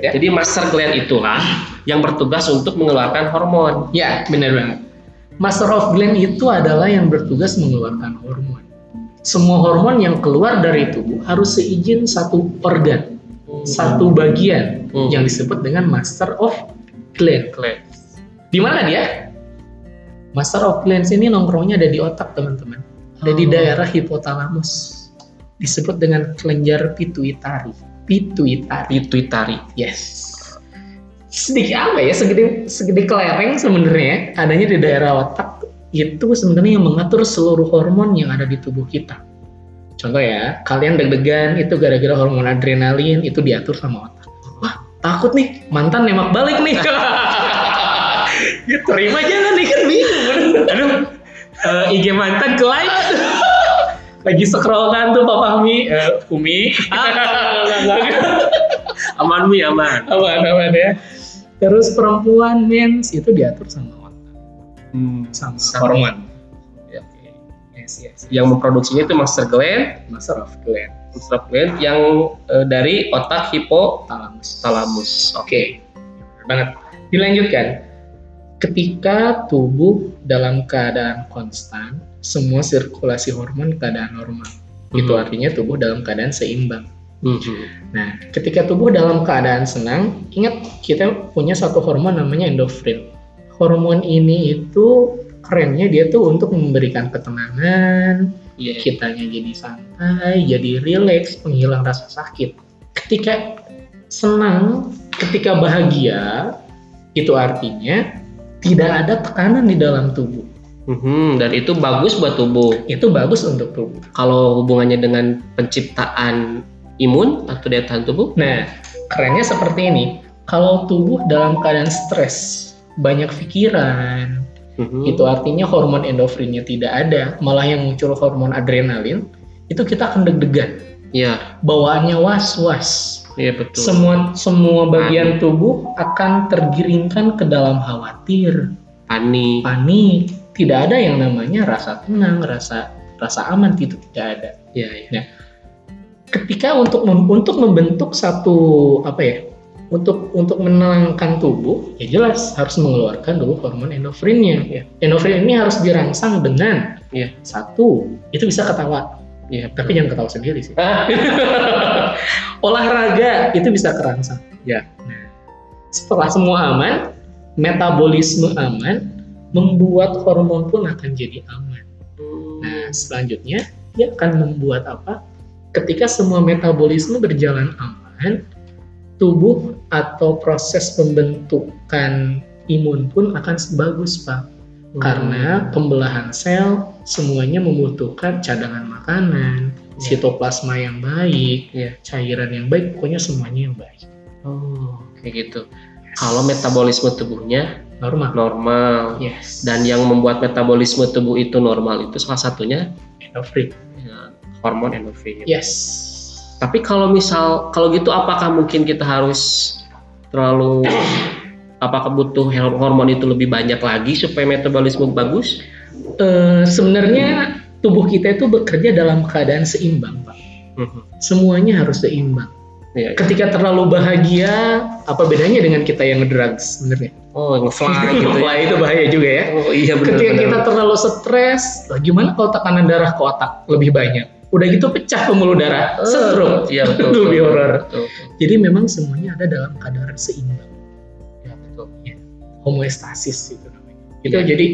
ya. Jadi master gland itulah yang bertugas untuk mengeluarkan hormon. Ya, benar banget. Master of gland itu adalah yang bertugas mengeluarkan hormon. Semua hormon yang keluar dari tubuh harus seizin satu organ, satu bagian Hmm. yang disebut dengan master of gland. Gland. Di mana dia? Master of glands ini nongkrongnya ada di otak, teman-teman. Ada di Oh. daerah hipotalamus. Disebut dengan kelenjar pituitari. Pituitari. Pituitari. Yes. Sedikit apa ya? Segede segede kelereng sebenarnya adanya di daerah otak itu sebenarnya yang mengatur seluruh hormon yang ada di tubuh kita. Contoh ya, kalian deg-degan itu gara-gara hormon adrenalin itu diatur sama otak. Wah, takut nih, mantan nembak balik nih. ya terima jangan nih kan bingung. Aduh, eh, IG mantan ke like. Lagi scroll kan tuh Pak Fahmi, eh, Umi. Aman mi aman. aman aman ya terus perempuan mens itu diatur sama otak Hmm. sama, Sama. hormon Ya, oke. yes yes Yang memproduksinya itu master gland, master of gland master gland yang eh, dari otak hipotalamus. talamus oke Benar banget dilanjutkan ketika tubuh dalam keadaan konstan semua sirkulasi hormon keadaan normal itu Hmm. artinya tubuh dalam keadaan seimbang Mhm. Nah, ketika tubuh dalam keadaan senang, ingat kita punya satu hormon namanya endorfin. Hormon ini itu kerennya dia tuh untuk memberikan ketenangan, Iya. kitanya jadi santai, jadi rileks, penghilang rasa sakit. Ketika senang, ketika bahagia, itu artinya tidak ada tekanan di dalam tubuh. Mhm, Dan itu bagus buat tubuh. Itu bagus untuk tubuh. Kalau hubungannya dengan penciptaan imun atau daya tahan tubuh, Nah, kerennya seperti ini. Kalau tubuh dalam keadaan stres, banyak pikiran, mhm, itu artinya hormon endorfinnya tidak ada, malah yang muncul hormon adrenalin, itu kita akan deg-degan, Iya, bawaannya was-was. iya betul. Semua semua bagian tubuh akan tergiringkan ke dalam khawatir, Panik. panik. Tidak ada yang namanya rasa tenang, rasa rasa aman itu tidak ada. Iya, iya. ketika untuk mem- untuk membentuk satu apa ya untuk untuk menenangkan tubuh ya jelas harus mengeluarkan dulu hormon endorfinnya Iya. endorfin ini harus dirangsang dengan Iya. satu itu bisa ketawa Iya, tapi jangan ketawa sendiri sih Ah, olahraga itu bisa kerangsang Ya. nah, setelah semua aman metabolisme aman membuat hormon pun akan jadi aman Nah, selanjutnya dia akan membuat apa? Ketika semua metabolisme berjalan aman, tubuh atau proses pembentukan imun pun akan sebagus, Pak. Hmm. Karena pembelahan sel semuanya membutuhkan cadangan makanan, Ya. sitoplasma yang baik, Iya. cairan yang baik, pokoknya semuanya yang baik. Oh, kayak gitu. Kalau metabolisme tubuhnya Normal. normal Yes. dan yang membuat metabolisme tubuh itu normal itu salah satunya endorphin. ya, hormon endorfin. Yes. Tapi kalau misal kalau gitu apakah mungkin kita harus terlalu apakah butuh hormon itu lebih banyak lagi supaya metabolisme bagus? Eh, sebenarnya tubuh kita itu bekerja dalam keadaan seimbang, Pak. Mhm. Semuanya harus seimbang. Iya. ketika terlalu bahagia apa bedanya dengan kita yang ngedrugs sebenarnya Oh, ngefly gitu ya. Wah, itu bahaya juga ya Oh iya benar ketika benar. kita terlalu stres gimana kalau tekanan darah ke otak lebih banyak udah gitu pecah pembuluh darah Eh, stroke Iya betul. Lebih horor. jadi memang semuanya ada dalam kadar seimbang Iya betul. homeostasis itu namanya itu Iya. jadi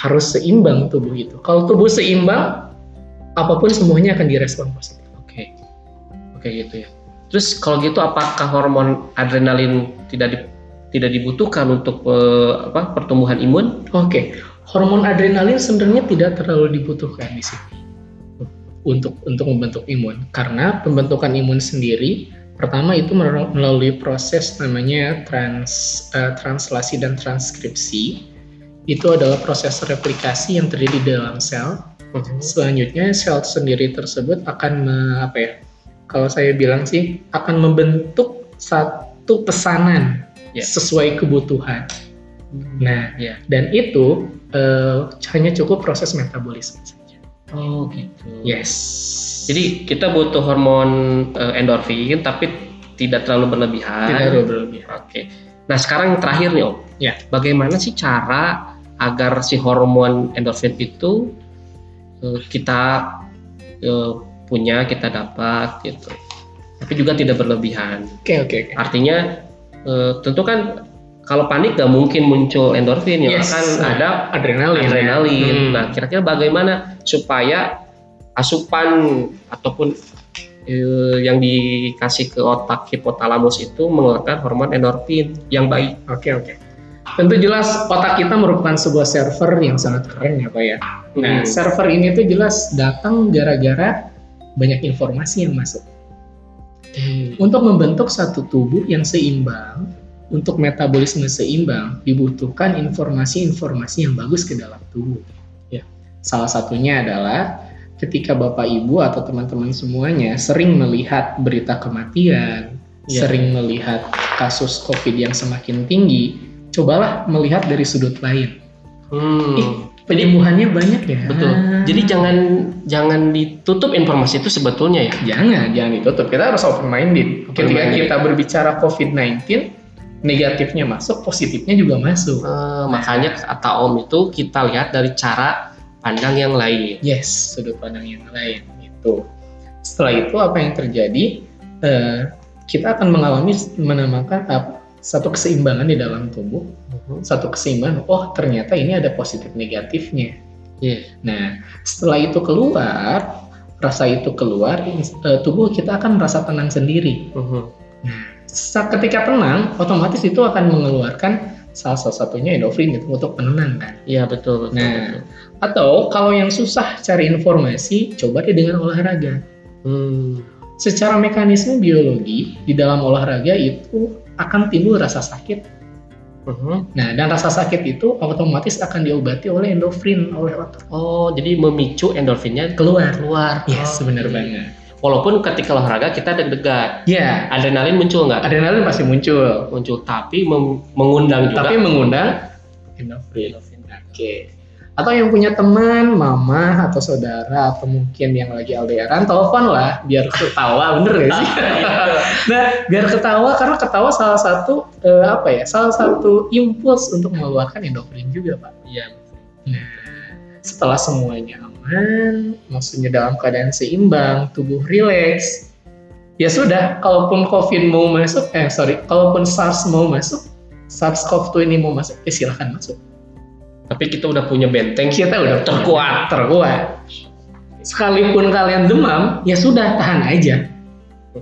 harus seimbang tubuh itu kalau tubuh seimbang apa pun semuanya akan direspon positif Oke. Oke gitu ya. Terus kalau gitu apakah hormon adrenalin tidak di- tidak dibutuhkan untuk eh, apa pertumbuhan imun? Oke, hormon adrenalin sebenarnya tidak terlalu dibutuhkan di sini untuk untuk membentuk imun. Karena pembentukan imun sendiri pertama itu melalui proses namanya trans eh, translasi dan transkripsi. Itu adalah proses replikasi yang terjadi di dalam sel. Selanjutnya sel sendiri tersebut akan me- apa ya kalau saya bilang sih akan membentuk satu pesanan Ya. sesuai kebutuhan nah ya. dan itu eh, hanya cukup proses metabolisme saja. Oh gitu. Yes. Jadi kita butuh hormon eh, endorfin tapi tidak terlalu berlebihan. Tidak terlalu berlebihan. Oke. Nah sekarang yang terakhir nih om, Ya. bagaimana sih cara agar si hormon endorfin itu eh, kita eh, punya, kita dapat gitu, tapi juga tidak berlebihan. Oke oke oke. Artinya eh, tentu kan kalau panik nggak mungkin muncul endorfin ya Yes. kan ada Adrenalin. adrenalin. Hmm. Nah kira-kira bagaimana supaya asupan ataupun eh, yang dikasih ke otak hipotalamus itu mengeluarkan hormon endorfin yang baik. Oke oke. Tentu jelas otak kita merupakan sebuah server yang sangat keren ya Pak ya. Nah, Hmm. server ini tuh jelas datang gara-gara banyak informasi yang masuk. Untuk membentuk satu tubuh yang seimbang, untuk metabolisme seimbang, dibutuhkan informasi-informasi yang bagus ke dalam tubuh. Ya. Salah satunya adalah ketika Bapak Ibu atau teman-teman semuanya sering melihat berita kematian, Ya. sering melihat kasus COVID yang semakin tinggi, cobalah melihat dari sudut lain. Hmm. Ih, penyembuhannya banyak ya. Betul. Jadi jangan jangan ditutup informasi itu sebetulnya ya. Jangan, jangan ditutup. Kita harus open minded. Ketika Open-minded. kita berbicara COVID-19, negatifnya masuk, positifnya juga masuk. Eh, makanya kata Om itu kita lihat dari cara pandang yang lain. Yes, sudut pandang yang lain itu. Setelah itu apa yang terjadi? Eh, kita akan mengalami menamakan apa? Satu keseimbangan di dalam tubuh, satu keseimbangan. Oh, ternyata ini ada positif negatifnya. Iya. Nah, setelah itu keluar, rasa itu keluar, eh, tubuh kita akan merasa tenang sendiri. Mhm. Sa- ketika tenang, otomatis itu akan mengeluarkan salah satunya endorfin itu untuk penenang kan. Iya betul betul. Nah. betul. Atau kalau yang susah cari informasi, coba deh dengan olahraga. Hmm. Secara mekanisme biologi di dalam olahraga itu akan timbul rasa sakit. Mhm. Nah, dan rasa sakit itu otomatis akan diobati oleh endorfin oleh otak. Oh, jadi memicu endorfinnya Keluar. keluar. Yes, Oh, benar iya. banget. Walaupun ketika olahraga kita deg-degan, Ya, adrenalin muncul nggak? adrenalin pasti muncul, Muncul, tapi mengundang juga. tapi mengundang endorfin. Oke. Atau yang punya teman, mama atau saudara atau mungkin yang lagi LDRan, telepon lah biar ketawa, bener gak sih? nah, biar ketawa karena ketawa salah satu eh, apa ya? Salah satu impuls untuk mengeluarkan endorfin juga, Pak. Iya. Nah, setelah semuanya aman, maksudnya dalam keadaan seimbang, tubuh rileks, ya sudah, kalaupun COVID mau masuk, eh sorry, kalaupun SARS mau masuk, SARS-CoV-2 ini mau masuk, ya silahkan masuk. Tapi kita udah punya benteng. Kita udah terkuat. terkuat. Sekalipun kalian demam, ya sudah tahan aja.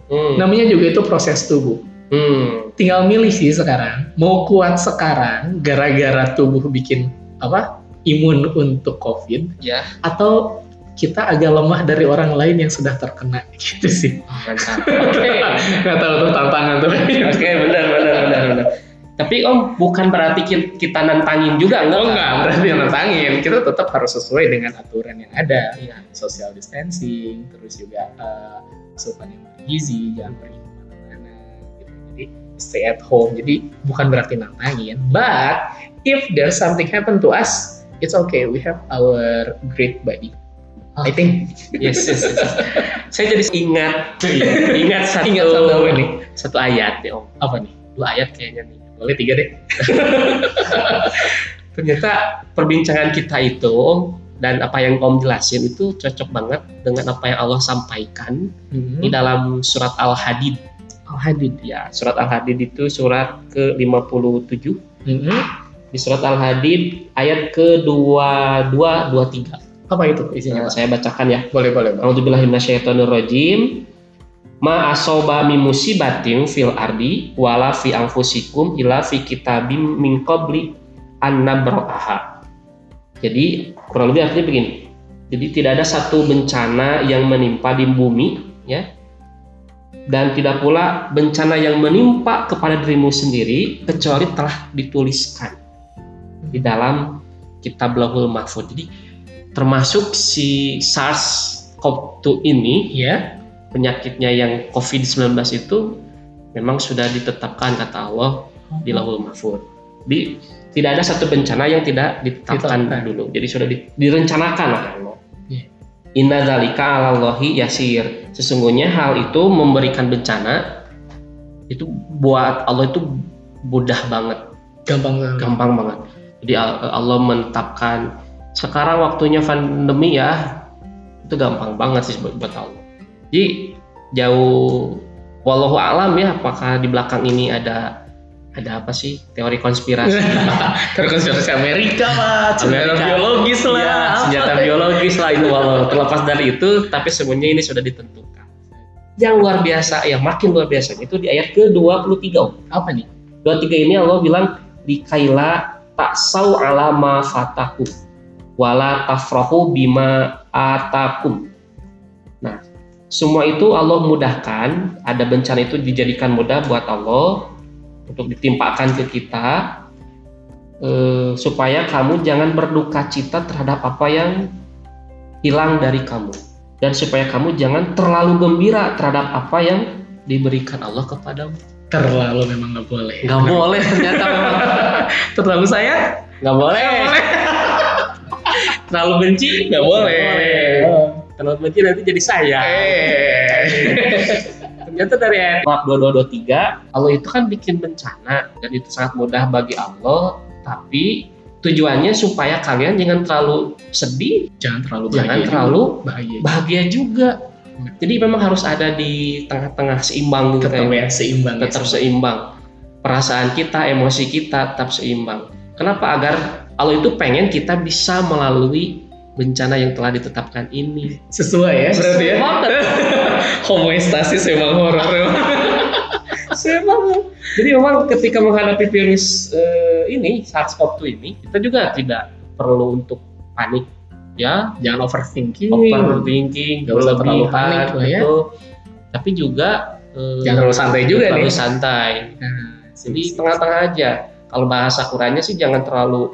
Hmm. Namanya juga itu proses tubuh. Hmm. Tinggal milih sih sekarang, mau kuat sekarang gara-gara tubuh bikin apa imun untuk COVID, Ya. atau kita agak lemah dari orang lain yang sudah terkena gitu sih. Oke. Nggak tahu tuh tantangan tuh. Oke, benar benar benar benar. Tapi Om bukan berarti ki- kita nantangin juga enggak? Oh enggak, berarti nantangin. Kita tetap harus sesuai dengan aturan yang ada. Iya. Social distancing, terus juga eh, asupan yang bergizi, jangan pergi ke mana-mana. Gitu. Jadi stay at home. Jadi bukan berarti nantangin. But if there's something happen to us, it's okay. We have our great body. I think. Yes, yes, yes. Saya jadi ingat ingat satu Ingat satu apa nih? satu ayat ya Om. Apa nih? Dua ayat kayaknya nih. Boleh tiga deh. Ternyata perbincangan kita itu dan apa yang Om jelasin itu cocok banget dengan apa yang Allah sampaikan Hmm. di dalam surat Al-Hadid. Al-Hadid. Ya, surat Al-Hadid itu surat ke-57. Hmm. Di surat Al-Hadid ayat ke-2223. Apa itu isinya, Nah, saya bacakan ya. Boleh, boleh, boleh. A'udzubillahiminasyaitonirrajim. Ma asoba min musibatin fil ardi wala fi anfusikum illa fi kitabim min qabli an. Jadi kurang lebih artinya begini. Jadi tidak ada satu bencana yang menimpa di bumi ya. Dan tidak pula bencana yang menimpa kepada dirimu sendiri kecuali telah dituliskan di dalam kitab Lauhul Mahfud. Jadi termasuk si SARS-CoV-2 ini Ya. Penyakitnya yang COVID-19 itu memang sudah ditetapkan kata Allah di Lauhul Mahfud. Di tidak ada satu bencana yang tidak ditetapkan Ditetapkan. dulu. Jadi sudah di- direncanakan oleh Allah. Iya. Inna dzalika 'alallahi yasir. Sesungguhnya hal itu memberikan bencana itu buat Allah itu mudah banget gampang banget. gampang banget jadi Al- Allah menetapkan sekarang waktunya pandemi ya itu gampang banget sih buat, buat Allah jadi jauh wallahu alam ya apakah di belakang ini ada ada apa sih teori konspirasi Terkonspirasi Amerika lah, senjata biologis lah. Apa. senjata biologis lah itu walau terlepas dari itu tapi semuanya ini sudah ditentukan yang luar biasa yang makin luar biasa itu di ayat ke 23 Om. Apa nih? 23 ini Allah bilang di kaila tak sau alama fataku wala tafrahu bima atakum nah semua itu Allah mudahkan. Ada bencana itu dijadikan mudah buat Allah untuk ditimpakan ke kita eh, supaya kamu jangan berduka cita terhadap apa yang hilang dari kamu. Dan supaya kamu jangan terlalu gembira terhadap apa yang diberikan Allah kepadamu. Terlalu memang nggak boleh. nggak boleh ternyata memang. Terlalu sayang? nggak boleh. Terlalu benci? Nggak boleh. Terlalu benci nanti jadi saya Eh. ternyata dari ayat 2223 Allah itu kan bikin bencana dan itu sangat mudah bagi Allah tapi tujuannya supaya kalian jangan terlalu sedih Jangan terlalu jangan bahagia. terlalu bahagia. bahagia juga jadi memang harus ada di tengah-tengah seimbang gitu Tetap ya seimbang. ya, tetap semua. seimbang. Perasaan kita, emosi kita tetap seimbang. Kenapa? Agar Allah itu pengen kita bisa melalui bencana yang telah ditetapkan ini. Sesuai ya berarti ya. Homoestasis emang horor. Memang. Jadi memang ketika menghadapi virus eh, ini SARS-CoV-2 ini, kita juga tidak perlu untuk panik ya, Jangan overthinking. overthinking, Nggak usah terlalu panik lah ya. gitu. Tapi juga eh, Jangan terlalu santai juga terlalu nih. santai. Nah, Jadi tengah-tengah aja. Kalau bahasa Qurannya sih jangan terlalu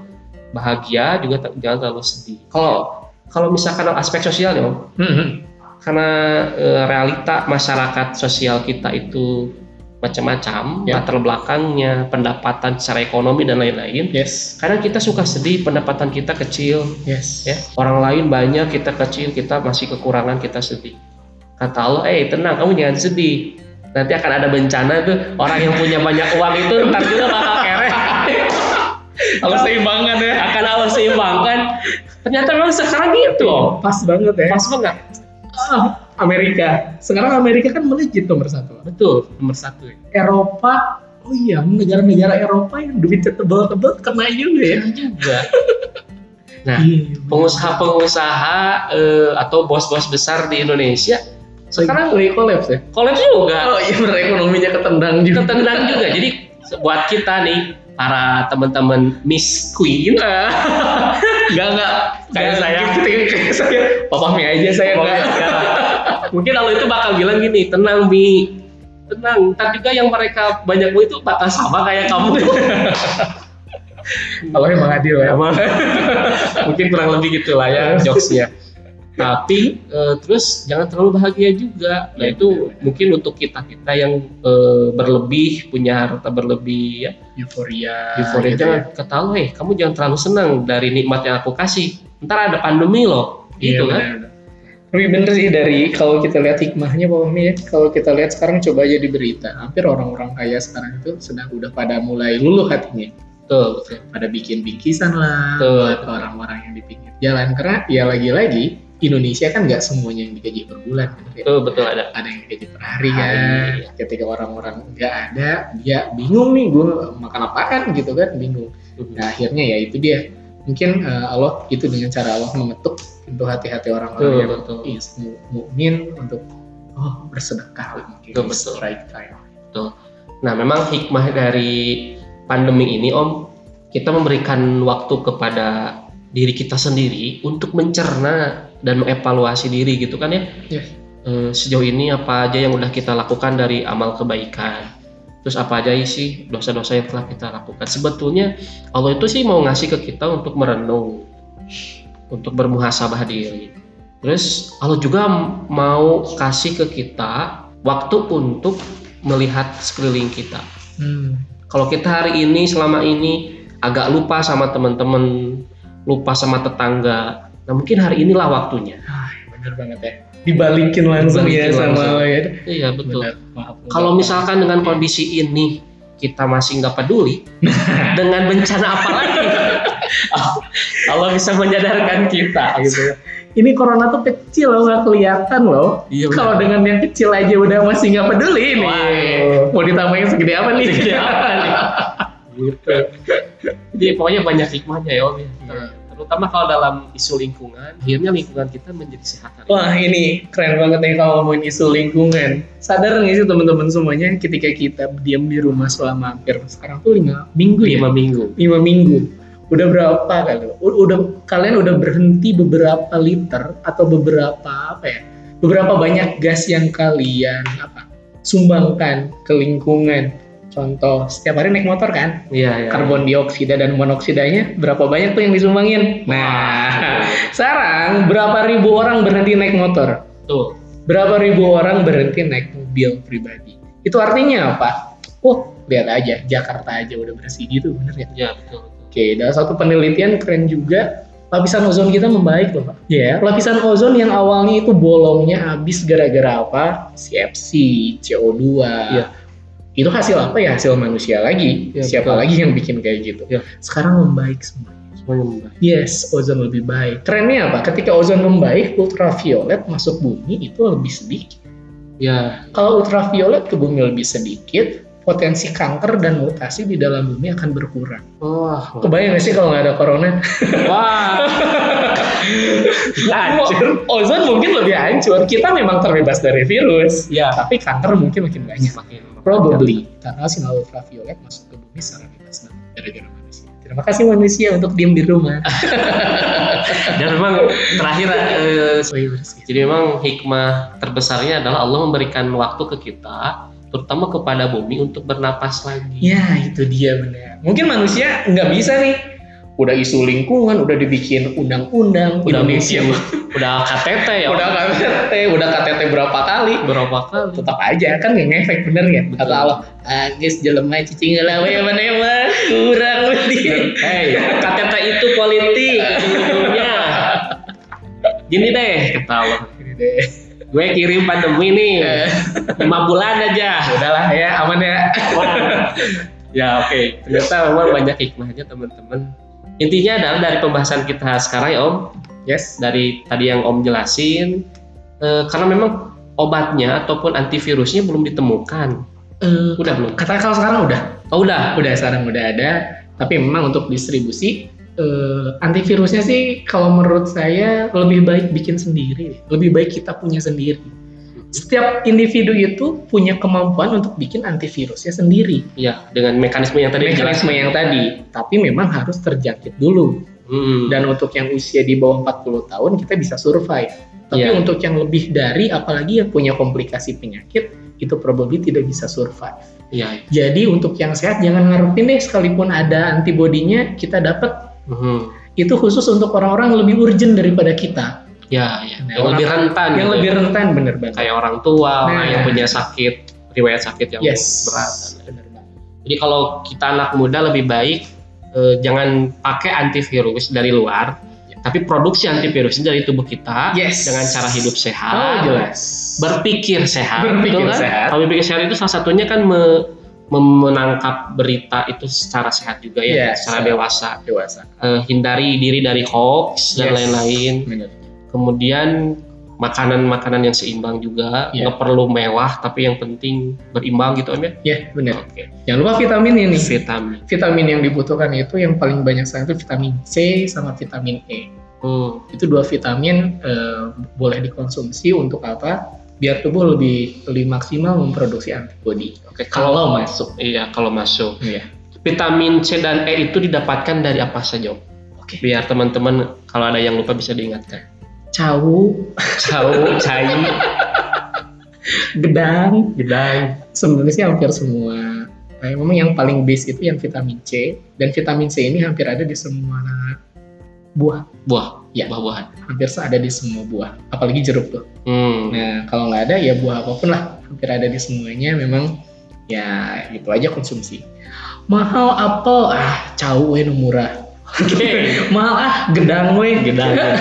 bahagia, juga jangan terlalu sedih. Kalau kalau misalkan aspek sosial ya, Om, Mhm. karena eh, realita masyarakat sosial kita itu macam-macam, Ya. latar belakangnya, pendapatan secara ekonomi dan lain-lain. Yes. Kadang kita suka sedih, pendapatan kita kecil, Yes. ya. Orang lain banyak, kita kecil, kita masih kekurangan, kita sedih. Kata Allah, eh tenang, kamu jangan sedih. Nanti akan ada bencana tuh, orang yang punya banyak uang itu ntar juga bakal kere. Kalau seimbangan ya. akan Allah seimbangkan. Ternyata memang sekarang gitu loh. Pas banget ya. Pas banget. Ah, Amerika. Sekarang Amerika kan melejit nomor satu. Betul, nomor satu. ya. Eropa. Oh iya, negara-negara Eropa yang duitnya tebel-tebel kena juga ya. Juga. Nah, Iya, pengusaha-pengusaha eh, atau bos-bos besar di Indonesia sekarang lagi kolaps ya. kolaps juga. Oh iya, ekonominya ketendang juga. ketendang juga. Jadi buat kita nih para teman-teman Miss Queen Enggak enggak. Kayak saya. Gitu, kayak saya. Papa mie aja saya enggak. mungkin Allah itu bakal bilang gini tenang Mi tenang ntar juga yang mereka banyak itu bakal sama kayak kamu Allah emang adil ya. Mungkin kurang lebih gitulah ya jokesnya tapi eh, terus jangan terlalu bahagia juga. Nah itu mungkin untuk kita kita yang eh, berlebih punya harta berlebih ya. Euforia. euforia gitu jangan ya. Allah eh kamu jangan terlalu senang dari nikmat yang aku kasih. Ntar ada pandemi loh. Gitu Iya, kan benar-benar. Tapi bener sih dari kalau kita lihat hikmahnya Pak Fahmi ya, kalau kita lihat sekarang coba aja di berita, hampir orang-orang kaya sekarang itu sedang udah pada mulai luluh hatinya, betul. Pada bikin bingkisan lah buat orang-orang yang di pinggir jalan karena ya lagi-lagi Indonesia kan nggak semuanya yang digaji per bulan, ya? betul betul ada ada yang digaji per hari kan. iya. Ketika orang-orang nggak ada, dia bingung nih gue makan apaan gitu kan, bingung. Nah akhirnya ya itu dia mungkin eh, Allah itu dengan cara Allah mengetuk pintu hati-hati orang-orang Betul, yang betul. is mu- mukmin untuk oh bersedekah mungkin Betul, betul. right time. Nah, memang hikmah dari pandemi ini, Om, kita memberikan waktu kepada diri kita sendiri untuk mencerna dan mengevaluasi diri gitu kan ya. Yes. Eh, sejauh ini apa aja yang udah kita lakukan dari amal kebaikan. Terus apa aja sih dosa-dosa yang telah kita lakukan. Sebetulnya Allah itu sih mau ngasih ke kita untuk merenung, untuk bermuhasabah diri. Terus Allah juga mau kasih ke kita waktu untuk melihat sekeliling kita. Hmm. Kalau kita hari ini selama ini agak lupa sama teman-teman, lupa sama tetangga, nah mungkin hari inilah waktunya. Ah, benar. bener banget ya. Dibalikin langsung ya Dibalikin sama langsung. lo ya. Iya betul. Bener, maaf. Kalau misalkan dengan kondisi ini kita masih nggak peduli dengan bencana apa lagi, Allah bisa menyadarkan kita gitu. ini corona tuh kecil loh nggak kelihatan loh. Iya. Kalau dengan yang kecil aja udah masih nggak peduli nih. Wah. Mau ditambahin segede apa nih? Segede apa nih? Gitu. Jadi pokoknya banyak hikmahnya ya Om ya. Terutama kalau dalam isu lingkungan, akhirnya lingkungan kita menjadi sehat. hari. Wah ini keren banget nih kalau ngomongin isu lingkungan. Sadar nggak sih teman-teman semuanya ketika kita diam di rumah selama hampir sekarang tuh lima minggu ya? Lima minggu. Lima minggu. Udah berapa kali? Udah kalian udah berhenti beberapa liter atau beberapa apa ya? Beberapa banyak gas yang kalian apa? Sumbangkan ke lingkungan. Contoh, setiap hari naik motor kan? Iya, iya. karbon dioksida dan monoksidanya berapa banyak tuh yang disumbangin? Nah, sekarang berapa ribu orang berhenti naik motor? Tuh. Berapa ribu orang berhenti naik mobil pribadi? Itu artinya apa? Oh, lihat aja, Jakarta aja udah bersih gitu, bener ya? Ya, betul. Oke, dalam satu penelitian keren juga, lapisan ozon kita membaik loh Pak. Ya, lapisan ozon yang awalnya itu bolongnya habis gara-gara apa? CFC, CO2. Iya. Itu hasil apa ya? Hasil manusia lagi. Iya, Siapa betul. lagi yang bikin kayak gitu? Iya. Sekarang membaik semua. Semuanya membaik. Yes, ozon lebih baik. Trennya apa? Ketika ozon membaik, ultraviolet masuk bumi itu lebih sedikit. Ya, Kalau ultraviolet ke bumi lebih sedikit, potensi kanker dan mutasi di dalam bumi akan berkurang. wah, Kebayang nggak sih kalau nggak ada corona? wah, hancur. Ozon mungkin lebih hancur. Kita memang terbebas dari virus, Ya, tapi kanker mungkin makin banyak. semakin Probably karena sinar ultraviolet masuk ke bumi secara bebas gara-gara manusia. Terima kasih manusia untuk diem di rumah. Dan memang terakhir eh, Oh, iya. Jadi memang hikmah terbesarnya adalah Allah memberikan waktu ke kita, terutama kepada bumi untuk bernapas lagi. Ya itu dia benar. Mungkin manusia nggak bisa nih. Udah isu lingkungan, udah dibikin undang-undang Udah Indonesia. udah KTT ya, udah KTT, udah KTT berapa kali? berapa kali? Tetap aja kan nggak ngefek bener ya. Betul. Kata Allah, ah guys jelema cicing ngelawe mana emang kurang lebih. Hei, KTT itu politik. Gini deh, kata Allah. Ini deh. Gue kirim pandemi nih, lima bulan aja. Udahlah ya, aman ya. Ya oke, ternyata memang banyak hikmahnya teman-teman. Intinya adalah dari pembahasan kita sekarang ya Om, Yes. dari tadi yang Om jelasin eh, karena memang obatnya ataupun antivirusnya belum ditemukan. Eh, Udah belum? kata kalau sekarang udah. Oh udah. Udah sekarang udah ada. Tapi memang untuk distribusi eh, antivirusnya sih kalau menurut saya lebih baik bikin sendiri. Lebih baik kita punya sendiri. Setiap individu itu punya kemampuan untuk bikin antivirusnya sendiri. Ya dengan mekanisme yang tadi Mekanisme yang tadi, tapi memang harus terjangkit dulu. Hmm. Dan untuk yang usia di bawah 40 tahun kita bisa survive. Tapi Iya. untuk yang lebih dari, apalagi yang punya komplikasi penyakit, itu probably tidak bisa survive. Iya. Jadi untuk yang sehat jangan ngarepin deh sekalipun ada antibodinya kita dapat Hmm. itu khusus untuk orang-orang yang lebih urgent daripada kita. Ya, ya. Nah, Yang lebih rentan. yang gitu lebih ya. rentan bener banget. kayak orang tua, Nah. orang yang punya sakit, riwayat sakit yang yes. berat. Bener banget. Jadi kalau kita anak muda lebih baik eh, jangan pakai antivirus dari luar, tapi produksi antivirusnya dari tubuh kita Yes. dengan cara hidup Oh sehat, jelas. berpikir sehat, Berpikir kan? sehat. Kalau berpikir sehat itu salah satunya kan me- menangkap berita itu secara sehat juga ya, Yes. secara dewasa. Dewasa. Eh, hindari diri dari hoax dan Yes. lain-lain. Kemudian makanan-makanan yang seimbang juga, Iya. nggak perlu mewah tapi yang penting berimbang gitu om ya. Ya bener. Oke. Jangan lupa vitamin ini. Vitamin. Vitamin yang dibutuhkan itu yang paling banyak sekarang itu vitamin C sama vitamin E. Hmm. Itu dua vitamin eh, boleh dikonsumsi untuk apa? Biar tubuh lebih lebih maksimal memproduksi antibodi. Oke. Kalau masuk. Iya kalau masuk. Iya. Vitamin C dan E itu didapatkan dari apa saja? Oke. Biar teman-teman kalau ada yang lupa bisa diingatkan. Cawu, Cau, cai, gedang, gedang. sebenarnya sih hampir semua. Nah, memang yang paling base itu yang vitamin C dan vitamin C ini hampir ada di semua buah, buah, Ya. buah-buahan. hampir ada di semua buah, apalagi jeruk tuh. Hmm. Nah, kalau nggak ada ya buah apa pun lah, hampir ada di semuanya. Memang ya itu aja konsumsi. Mahal apel, ah cau we nu murah. Oke. Mahal ah gedang we. Gedang, gedang.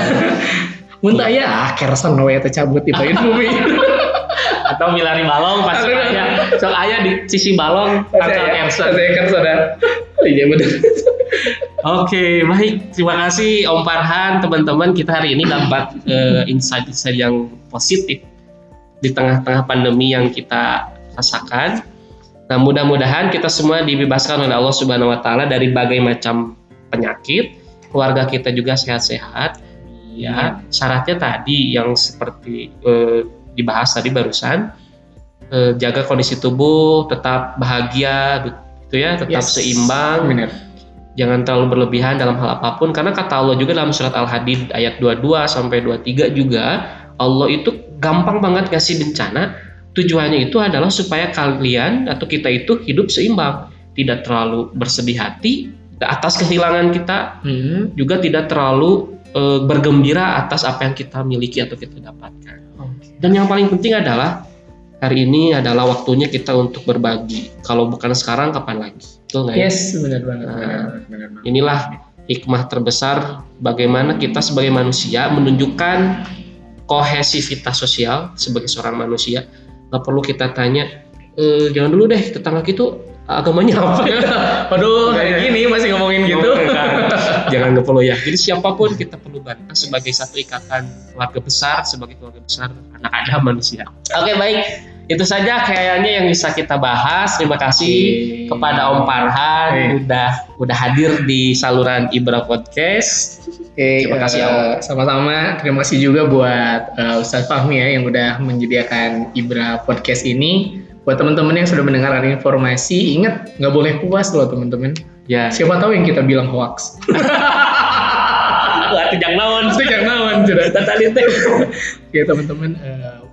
Muntah ya, kersan we teh cabut di bumi. Atau milari balong pas Aduh. aya. Sok aya di sisi balong angkel Ersan. Saya kersan dah. Iya benar. Oke, baik. Terima kasih Om Farhan, teman-teman. Kita hari ini dapat eh, insight-insight yang positif di tengah-tengah pandemi yang kita rasakan. Nah, mudah-mudahan kita semua dibebaskan oleh Allah Subhanahu wa taala dari berbagai macam penyakit. Keluarga kita juga sehat-sehat. Ya, syaratnya tadi yang seperti eh, dibahas tadi barusan eh, jaga kondisi tubuh, tetap bahagia gitu ya, tetap Yes. seimbang Benar. Jangan terlalu berlebihan dalam hal apa pun karena kata Allah juga dalam surat Al-Hadid ayat 22 sampai 23 juga Allah itu gampang banget ngasih bencana. Tujuannya itu adalah supaya kalian atau kita itu hidup seimbang. Tidak terlalu bersedih hati atas kehilangan kita. Hmm. juga tidak terlalu eh, bergembira atas apa yang kita miliki atau kita dapatkan. Oke. dan yang paling penting adalah hari ini adalah waktunya kita untuk berbagi. Kalau bukan sekarang kapan lagi betul nggak ya? Yes, benar banget. Nah, benar. Inilah hikmah terbesar bagaimana kita sebagai manusia menunjukkan kohesivitas sosial sebagai seorang manusia. Nggak perlu kita tanya, e, jangan dulu deh tetangga gitu agamanya apa ya? Waduh, kayak ya. gini masih ngomongin gitu. jangan nggak perlu ya. Jadi siapa pun kita perlu bantu sebagai satu ikatan keluarga besar, sebagai keluarga besar anak Adam manusia. Oke baik, itu saja kayaknya yang bisa kita bahas. Terima kasih kepada Om Farhan Oke. udah udah hadir di saluran Ibra Podcast. Oke, Terima kasih, eh, sama-sama. Terima kasih juga buat eh, Ustadz Fahmi ya yang udah menyediakan Ibra Podcast ini. Buat teman-teman yang sudah mendengarkan informasi, ingat nggak boleh puas loh teman-teman. Ya, Siapa tahu yang kita bilang hoax. Wah, tejang naon. Sejak naon teh. Oke teman-teman, eh,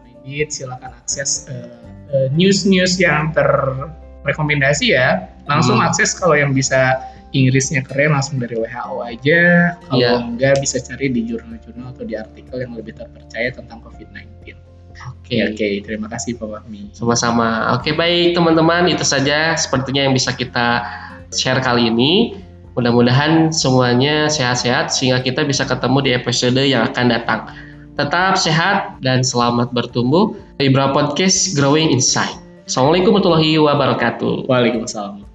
Silakan akses eh, eh, news-news yang terrekomendasi ya. Langsung Hmm. akses kalau yang bisa Inggrisnya keren langsung dari WHO aja. Kalau Iya. enggak bisa cari di jurnal-jurnal atau di artikel yang lebih terpercaya tentang COVID-19. Oke. Oke, oke. Terima kasih Pak Fahmi. Sama-sama. Oke, baik teman-teman, itu saja sepertinya yang bisa kita share kali ini. Mudah-mudahan semuanya sehat-sehat sehingga kita bisa ketemu di episode yang akan datang. Tetap sehat dan selamat bertumbuh. Ibra Podcast Growing Inside. Assalamualaikum warahmatullahi wabarakatuh. Waalaikumsalam.